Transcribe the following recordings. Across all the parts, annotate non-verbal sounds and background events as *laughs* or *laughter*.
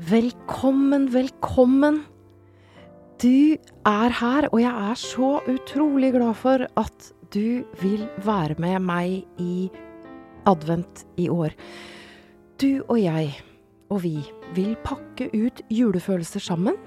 Velkommen, velkommen. Du er her, og jeg er så utrolig glad for at du vil være med meg i advent i år. Du og jeg og vi vil pakke ut julefølelser sammen,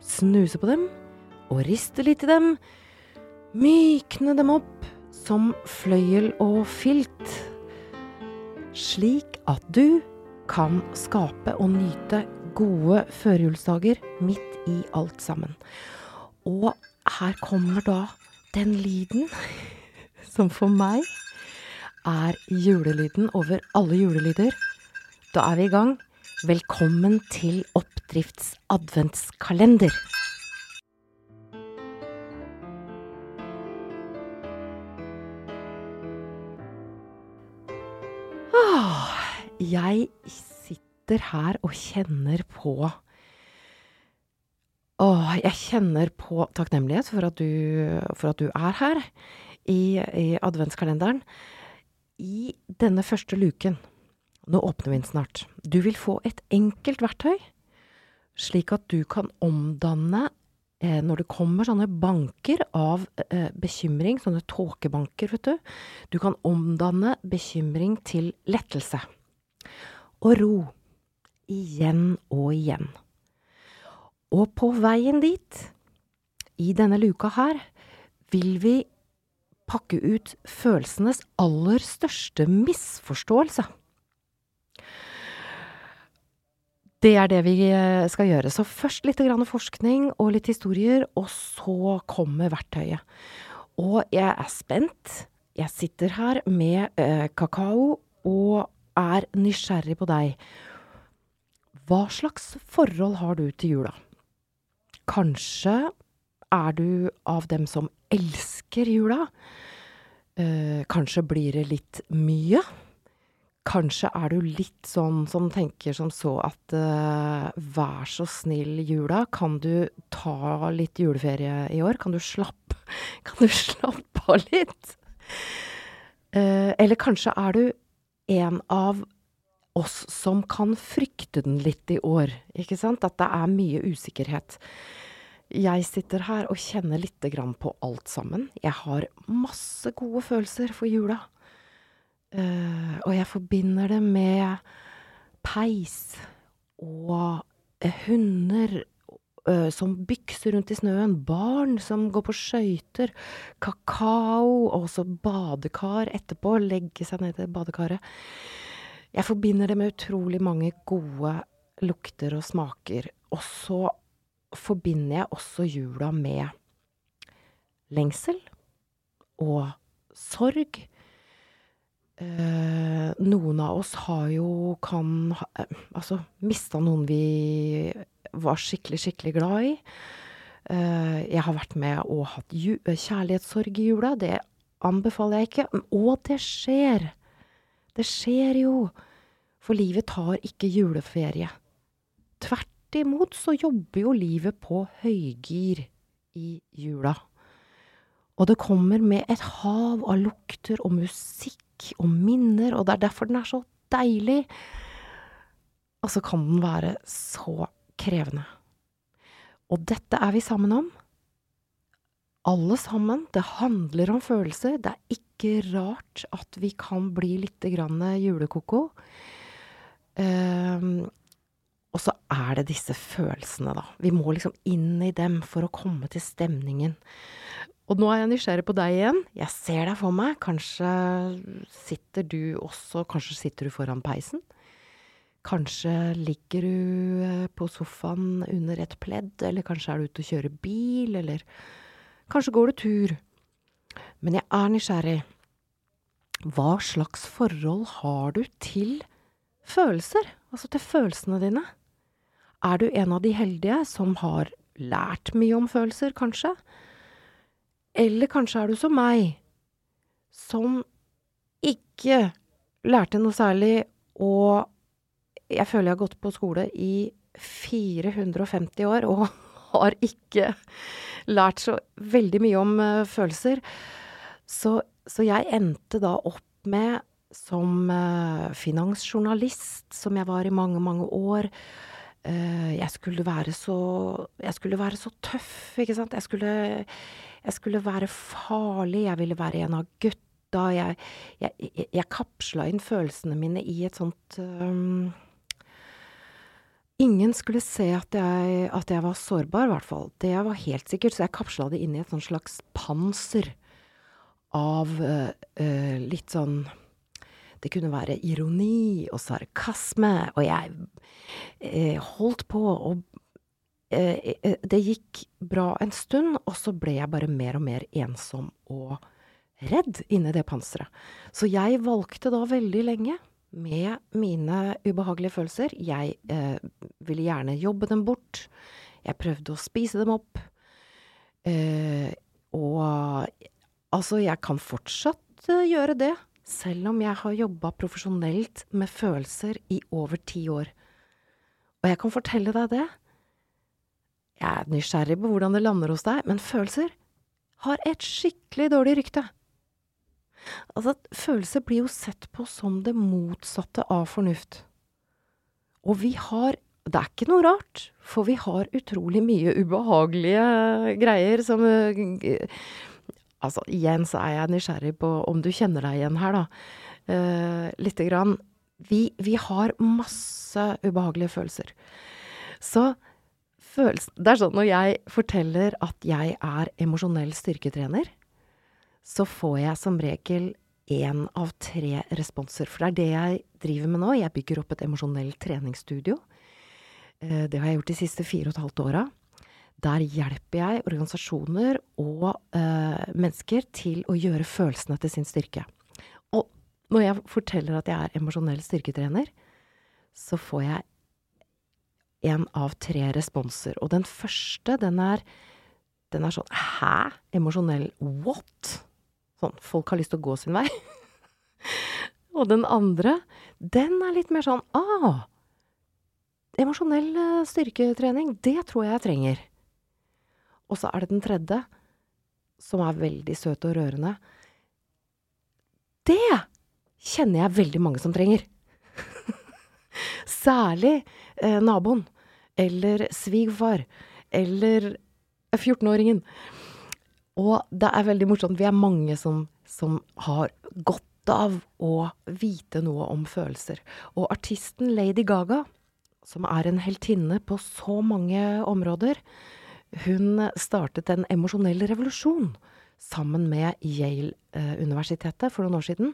snuse på dem og riste litt i dem, mykne dem opp som fløyel og filt, slik at du kan skape og nyte gode førjulsdager midt i alt sammen. Og her kommer da den lyden *laughs* som for meg er julelyden over alle julelyder. Da er vi i gang. Velkommen til Oppdrifts adventskalender. Ah, jeg sitter her og kjenner på Åh, jeg kjenner på takknemlighet for at du, for at du er her i, i adventskalenderen. I denne første luken, nå åpner vi den snart, du vil få et enkelt verktøy, slik at du kan omdanne eh, når det kommer sånne banker av eh, bekymring, sånne tåkebanker, vet du, du kan omdanne bekymring til lettelse. Og ro. Igjen og igjen. Og på veien dit, i denne luka her, vil vi pakke ut følelsenes aller største misforståelse. Det er det vi eh, skal gjøre. Så først litt forskning og litt historier, og så kommer verktøyet. Og jeg er spent. Jeg sitter her med eh, kakao og er nysgjerrig på deg. Hva slags forhold har du til jula? Kanskje er du av dem som elsker jula? Eh, kanskje blir det litt mye? Kanskje er du litt sånn som tenker som så at eh, vær så snill, jula, kan du ta litt juleferie i år? Kan du slappe, *laughs* kan du slappe av litt? Eh, eller kanskje er du en av oss som kan frykte den litt i år, ikke sant? At det er mye usikkerhet. Jeg sitter her og kjenner lite grann på alt sammen. Jeg har masse gode følelser for jula. Uh, og jeg forbinder det med peis og uh, hunder uh, som bykser rundt i snøen, barn som går på skøyter, kakao, og så badekar etterpå, legge seg ned i badekaret. Jeg forbinder det med utrolig mange gode lukter og smaker. Og så forbinder jeg også jula med lengsel og sorg. Eh, noen av oss har jo kan eh, Altså mista noen vi var skikkelig, skikkelig glad i. Eh, jeg har vært med og hatt kjærlighetssorg i jula. Det anbefaler jeg ikke. Og det skjer! Det skjer jo! For livet tar ikke juleferie. Tvert imot så jobber jo livet på høygir i jula. Og det kommer med et hav av lukter og musikk og minner, og det er derfor den er så deilig. Og så kan den være så krevende. Og dette er vi sammen om. Alle sammen. Det handler om følelser. Det er ikke rart at vi kan bli grann julekoko. Um, og så er det disse følelsene, da. Vi må liksom inn i dem for å komme til stemningen. Og nå er jeg nysgjerrig på deg igjen. Jeg ser deg for meg. Kanskje sitter du også Kanskje sitter du foran peisen? Kanskje ligger du eh, på sofaen under et pledd, eller kanskje er du ute og kjører bil, eller kanskje går du tur. Men jeg er nysgjerrig. Hva slags forhold har du til følelser? Altså til følelsene dine? Er du en av de heldige som har lært mye om følelser, kanskje? Eller kanskje er du som meg, som ikke lærte noe særlig, og jeg føler jeg har gått på skole i 450 år og *laughs* har ikke lært så veldig mye om uh, følelser. Så, så, jeg endte da opp med, som uh, finansjournalist, som jeg var i mange, mange år, uh, jeg skulle være så skulle være så tøff, ikke sant. Jeg skulle, jeg skulle være farlig. Jeg ville være en av gutta. Jeg, jeg, jeg, kapsla inn følelsene mine i et sånt um, Ingen skulle se at jeg, at jeg, var sårbar, i hvert fall. Det var helt sikkert, så jeg kapsla det inn i et slags panser av uh, litt sånn Det kunne være ironi og sarkasme, og jeg eh, holdt på og Det gikk bra en stund, og så ble jeg bare mer og mer ensom og redd inni det panseret. Så jeg valgte da veldig lenge med mine ubehagelige følelser. Jeg eh, ville gjerne jobbe dem bort. Jeg prøvde å spise dem opp. Eh, og altså, jeg kan fortsatt eh, gjøre det, selv om jeg har jobba profesjonelt med følelser i over ti år. Og jeg kan fortelle deg det. Jeg er nysgjerrig på hvordan det lander hos deg, men følelser har et skikkelig dårlig rykte. Altså, følelser blir jo sett på som det motsatte av fornuft. Og vi har Det er ikke noe rart, for vi har utrolig mye ubehagelige greier som Altså, igjen så er jeg nysgjerrig på om du kjenner deg igjen her, da. Uh, Lite grann. Vi, vi har masse ubehagelige følelser. Så følelsen Det er sånn når jeg forteller at jeg er emosjonell styrketrener, så får jeg som regel én av tre responser. For det er det jeg driver med nå. Jeg bygger opp et emosjonelt treningsstudio. Uh, det har jeg gjort de siste fire og et halvt åra. Der hjelper jeg organisasjoner og eh, mennesker til å gjøre følelsene til sin styrke. Og når jeg forteller at jeg er emosjonell styrketrener, så får jeg én av tre responser. Og den første, den er, den er sånn Hæ? Emosjonell what? Sånn, folk har lyst til å gå sin vei. *laughs* og den andre, den er litt mer sånn ah, emosjonell eh, styrketrening, det tror jeg jeg trenger. Og så er det den tredje, som er veldig søt og rørende. Det kjenner jeg veldig mange som trenger. *laughs* Særlig eh, naboen, eller svigerfar, eller 14-åringen. Og det er veldig morsomt. Vi er mange som, som har godt av å vite noe om følelser. Og artisten Lady Gaga, som er en heltinne på så mange områder, hun startet en emosjonell revolusjon sammen med Yale-universitetet for noen år siden.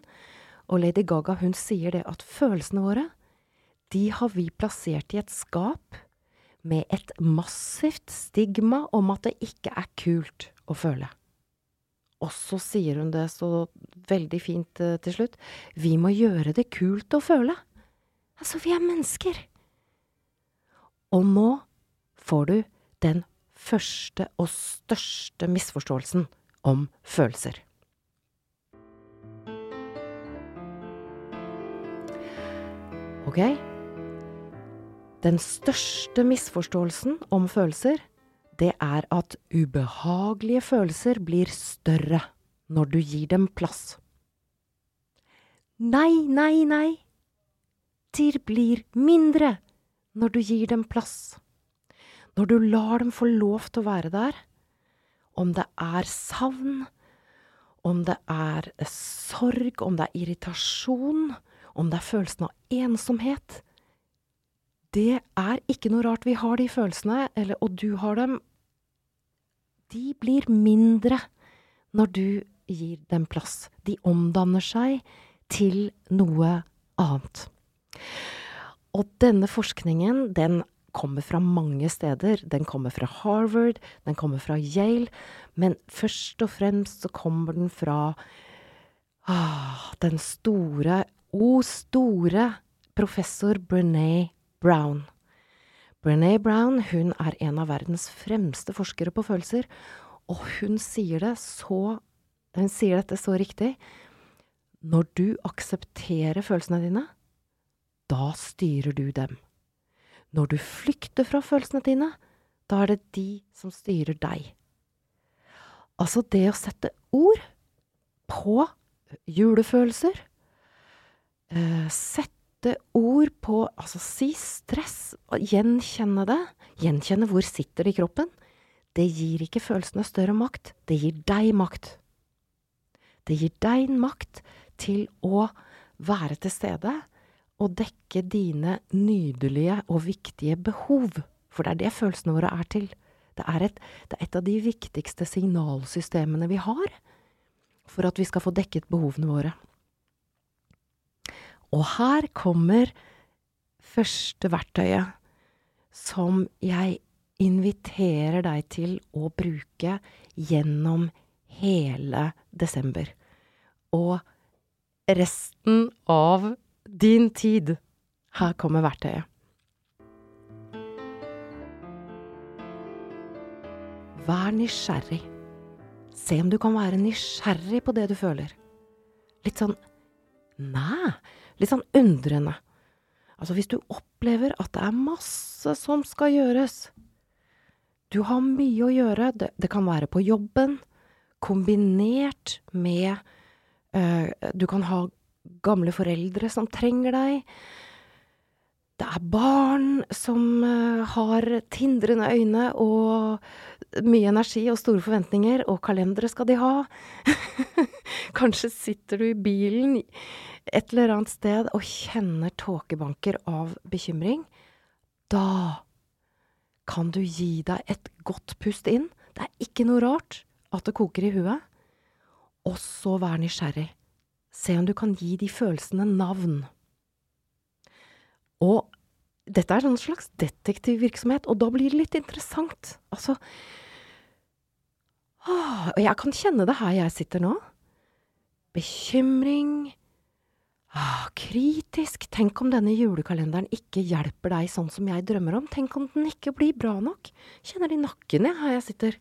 Og Lady Gaga hun sier det at følelsene våre, de har vi plassert i et skap med et massivt stigma om at det ikke er kult å føle. Og så sier hun det så veldig fint uh, til slutt. Vi må gjøre det kult å føle. Altså, vi er mennesker. Og nå får du den første og største misforståelsen om følelser. Ok? Den største misforståelsen om følelser det er at ubehagelige følelser blir større når du gir dem plass. Nei, nei, nei. De blir mindre når du gir dem plass. Når du lar dem få lov til å være der. Om det er savn, om det er sorg, om det er irritasjon, om det er følelsen av ensomhet det er ikke noe rart vi har de følelsene, eller, og du har dem. De blir mindre når du gir dem plass. De omdanner seg til noe annet. Og denne forskningen, den kommer fra mange steder. Den kommer fra Harvard, den kommer fra Yale, men først og fremst så kommer den fra ah, den store, o store professor Brené Brown. Brené Brown hun er en av verdens fremste forskere på følelser, og hun sier det så Hun sier dette så riktig. Når du aksepterer følelsene dine, da styrer du dem. Når du flykter fra følelsene dine, da er det de som styrer deg. Altså det å sette ord på julefølelser, eh, sette ord på Altså, si stress, og gjenkjenne det. Gjenkjenne hvor sitter det i kroppen. Det gir ikke følelsene større makt, det gir deg makt. Det gir deg makt til å være til stede og dekke dine nydelige og viktige behov. For det er det følelsene våre er til. Det er, et, det er et av de viktigste signalsystemene vi har for at vi skal få dekket behovene våre. Og her kommer første verktøyet som jeg inviterer deg til å bruke gjennom hele desember. Og resten av din tid. Her kommer verktøyet. Vær nysgjerrig. Se om du kan være nysgjerrig på det du føler. Litt sånn Næ, litt sånn undrende. Altså, hvis du opplever at det er masse som skal gjøres Du har mye å gjøre. Det, det kan være på jobben, kombinert med øh, Du kan ha gamle foreldre som trenger deg. Det er barn som uh, har tindrende øyne og mye energi og store forventninger, og kalendere skal de ha. *laughs* Kanskje sitter du i bilen et eller annet sted og kjenner tåkebanker av bekymring. Da kan du gi deg et godt pust inn. Det er ikke noe rart at det koker i huet. Og så vær nysgjerrig. Se om du kan gi de følelsene navn. Og dette er en slags detektivvirksomhet, og da blir det litt interessant. Altså åh, Og jeg kan kjenne det her jeg sitter nå. Bekymring. Ah, kritisk. Tenk om denne julekalenderen ikke hjelper deg sånn som jeg drømmer om. Tenk om den ikke blir bra nok. Kjenner det i nakken, jeg, her jeg sitter.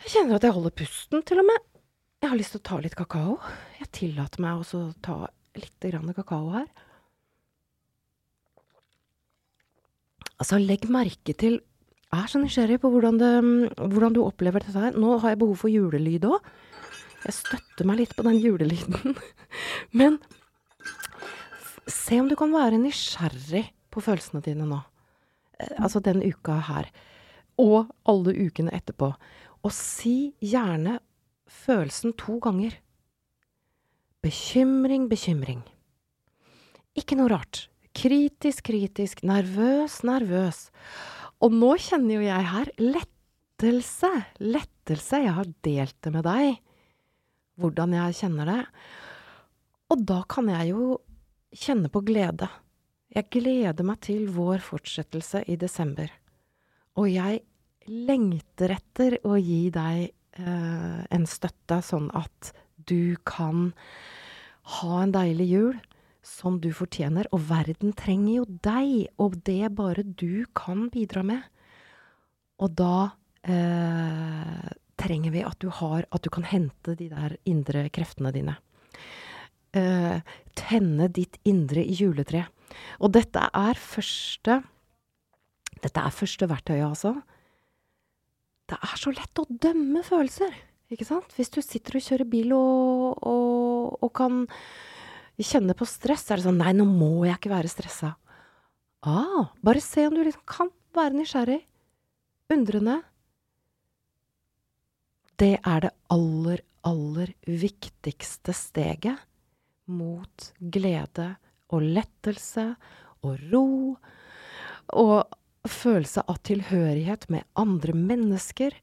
Jeg kjenner at jeg holder pusten, til og med. Jeg har lyst til å ta litt kakao. Jeg tillater meg også å ta litt kakao her. Altså, legg merke til Jeg er så nysgjerrig på hvordan, det, hvordan du opplever dette her. Nå har jeg behov for julelyd òg. Jeg støtter meg litt på den julelyden. *laughs* Men se om du kan være nysgjerrig på følelsene dine nå. Eh, altså den uka her. Og alle ukene etterpå. Og si gjerne følelsen to ganger. Bekymring, bekymring. Ikke noe rart. Kritisk, kritisk. Nervøs, nervøs. Og nå kjenner jo jeg her lettelse. Lettelse. Jeg har delt det med deg. Hvordan jeg kjenner det. Og da kan jeg jo kjenne på glede. Jeg gleder meg til vår fortsettelse i desember. Og jeg lengter etter å gi deg eh, en støtte, sånn at du kan ha en deilig jul som du fortjener. Og verden trenger jo deg, og det bare du kan bidra med. Og da eh, trenger vi at du har At du kan hente de der indre kreftene dine. Eh, tenne ditt indre juletre. Og dette er første Dette er første verktøyet, altså. Det er så lett å dømme følelser, ikke sant? Hvis du sitter og kjører bil og, og, og kan kjenne på stress, er det sånn Nei, nå må jeg ikke være stressa. Ah, bare se om du liksom kan være nysgjerrig. Undrende. Det er det aller, aller viktigste steget mot glede og lettelse og ro og følelse av tilhørighet med andre mennesker.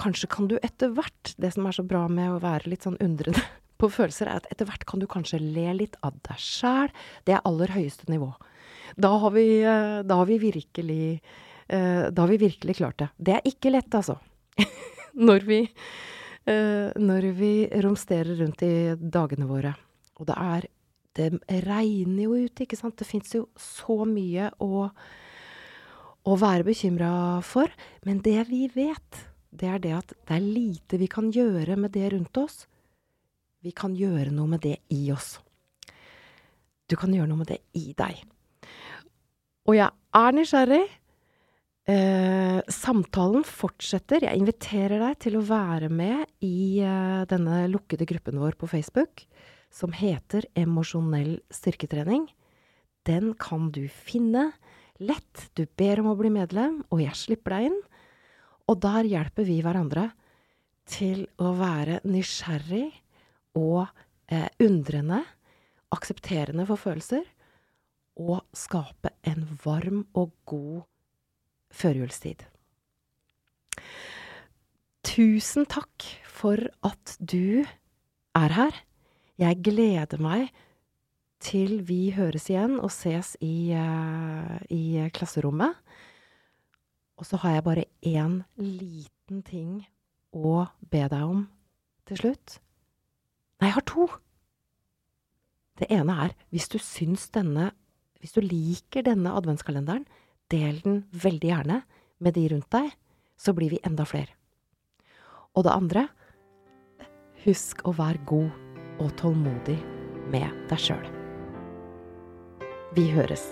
Kanskje kan du etter hvert Det som er så bra med å være litt sånn undrende *laughs* på følelser, er at etter hvert kan du kanskje le litt av deg sjæl. Det er aller høyeste nivå. Da har vi, eh, da har vi virkelig eh, Da har vi virkelig klart det. Det er ikke lett, altså. *laughs* når vi eh, Når vi romsterer rundt i dagene våre. Og det er Det regner jo ute, ikke sant. Det fins jo så mye å å være bekymra for. Men det vi vet, det er det at det er lite vi kan gjøre med det rundt oss. Vi kan gjøre noe med det i oss. Du kan gjøre noe med det i deg. Og jeg er nysgjerrig. Eh, samtalen fortsetter. Jeg inviterer deg til å være med i eh, denne lukkede gruppen vår på Facebook, som heter Emosjonell styrketrening. den kan du finne lett. Du ber om å bli medlem, og jeg slipper deg inn. Og der hjelper vi hverandre til å være nysgjerrig og eh, undrende, aksepterende for følelser, og skape en varm og god førjulstid. Tusen takk for at du er her. Jeg gleder meg til vi høres igjen og ses i, uh, i klasserommet. Og så har jeg bare én liten ting å be deg om til slutt. Nei, jeg har to. Det ene er hvis du syns denne Hvis du liker denne adventskalenderen, del den veldig gjerne med de rundt deg, så blir vi enda flere. Og det andre husk å være god og tålmodig med deg sjøl. Vi høres.